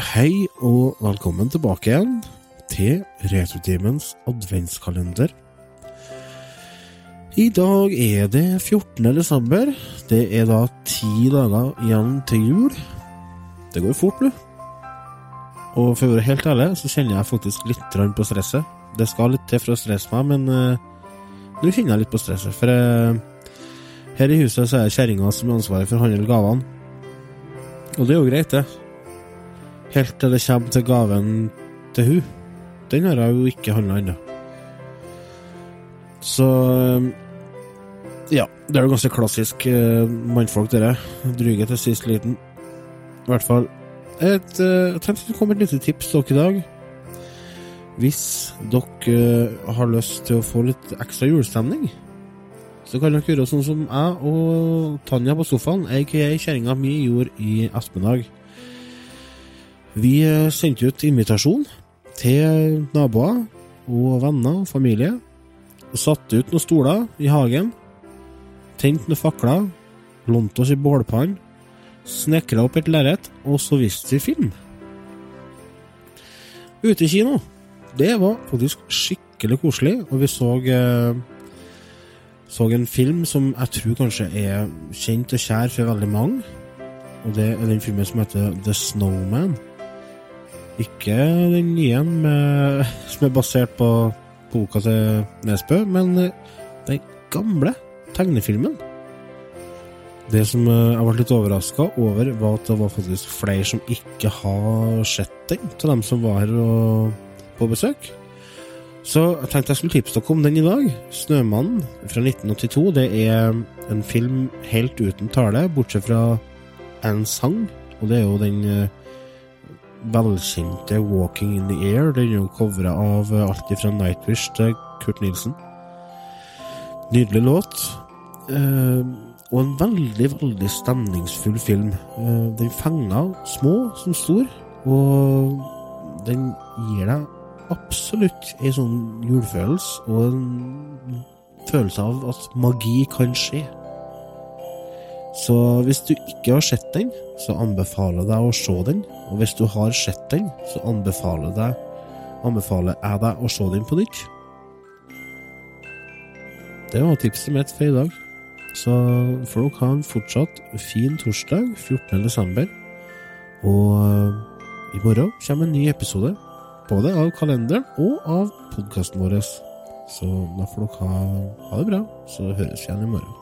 Hei og velkommen tilbake igjen til Retrotimens adventskalender. I dag er det 14. desember. Det er da ti dager igjen til jul. Det går fort nå. Og for å være helt ærlig, så kjenner jeg faktisk litt på stresset. Det skal litt til for å stresse meg, men nå kjenner jeg litt på stresset. For uh, her i huset så er det kjerringa som er ansvaret for å handle gavene. Og det er jo greit, det. Helt til det kommer til gaven til hun. Den har jeg jo ikke handla ennå. Så Ja, det er jo ganske klassisk eh, mannfolk, dere. Dryge til sist liten. I hvert fall. Et, eh, jeg tenkte det kom et lite tips dere i dag. Hvis dere uh, har lyst til å få litt ekstra julestemning, så kan dere gjøre sånn som jeg og Tanja på sofaen, aka kjerringa mi, gjorde i Espendag. Vi sendte ut invitasjon til naboer og venner og familie. Og satte ut noen stoler i hagen. Tente noen fakler. Lånte oss i bålpann. Snekra opp et lerret, og så viste vi film. Ute i kino. Det var faktisk skikkelig koselig, og vi så eh, så en film som jeg tror kanskje er kjent og kjær for veldig mange. Og det er den filmen som heter The Snowman. Ikke den nye som er basert på boka til Nesbø, men den gamle tegnefilmen. Det som jeg ble litt overraska over, var at det var faktisk flere som ikke har sett den, til dem som var her og, på besøk. Så jeg tenkte jeg skulle tipse dere om den i dag. 'Snømannen' fra 1982. Det er en film helt uten tale, bortsett fra en sang, og det er jo den velkjente 'Walking in the Air'. Den er jo covra av alt fra Nightwish til Kurt Nilsen. Nydelig låt. Eh, og en veldig, veldig stemningsfull film. Eh, den fenger små som stor, og den gir deg absolutt en sånn julefølelse og en følelse av at magi kan skje. Så hvis du ikke har sett den, så anbefaler jeg deg å se den. Og hvis du har sett den, så anbefaler, deg, anbefaler jeg deg å se den på nytt. Det var tipset mitt for i dag. Så får dere ha en fortsatt fin torsdag 14. desember. Og i morgen kommer en ny episode. Både av kalenderen og av podkasten vår. Så da får dere ha, ha det bra, så høres vi igjen i morgen.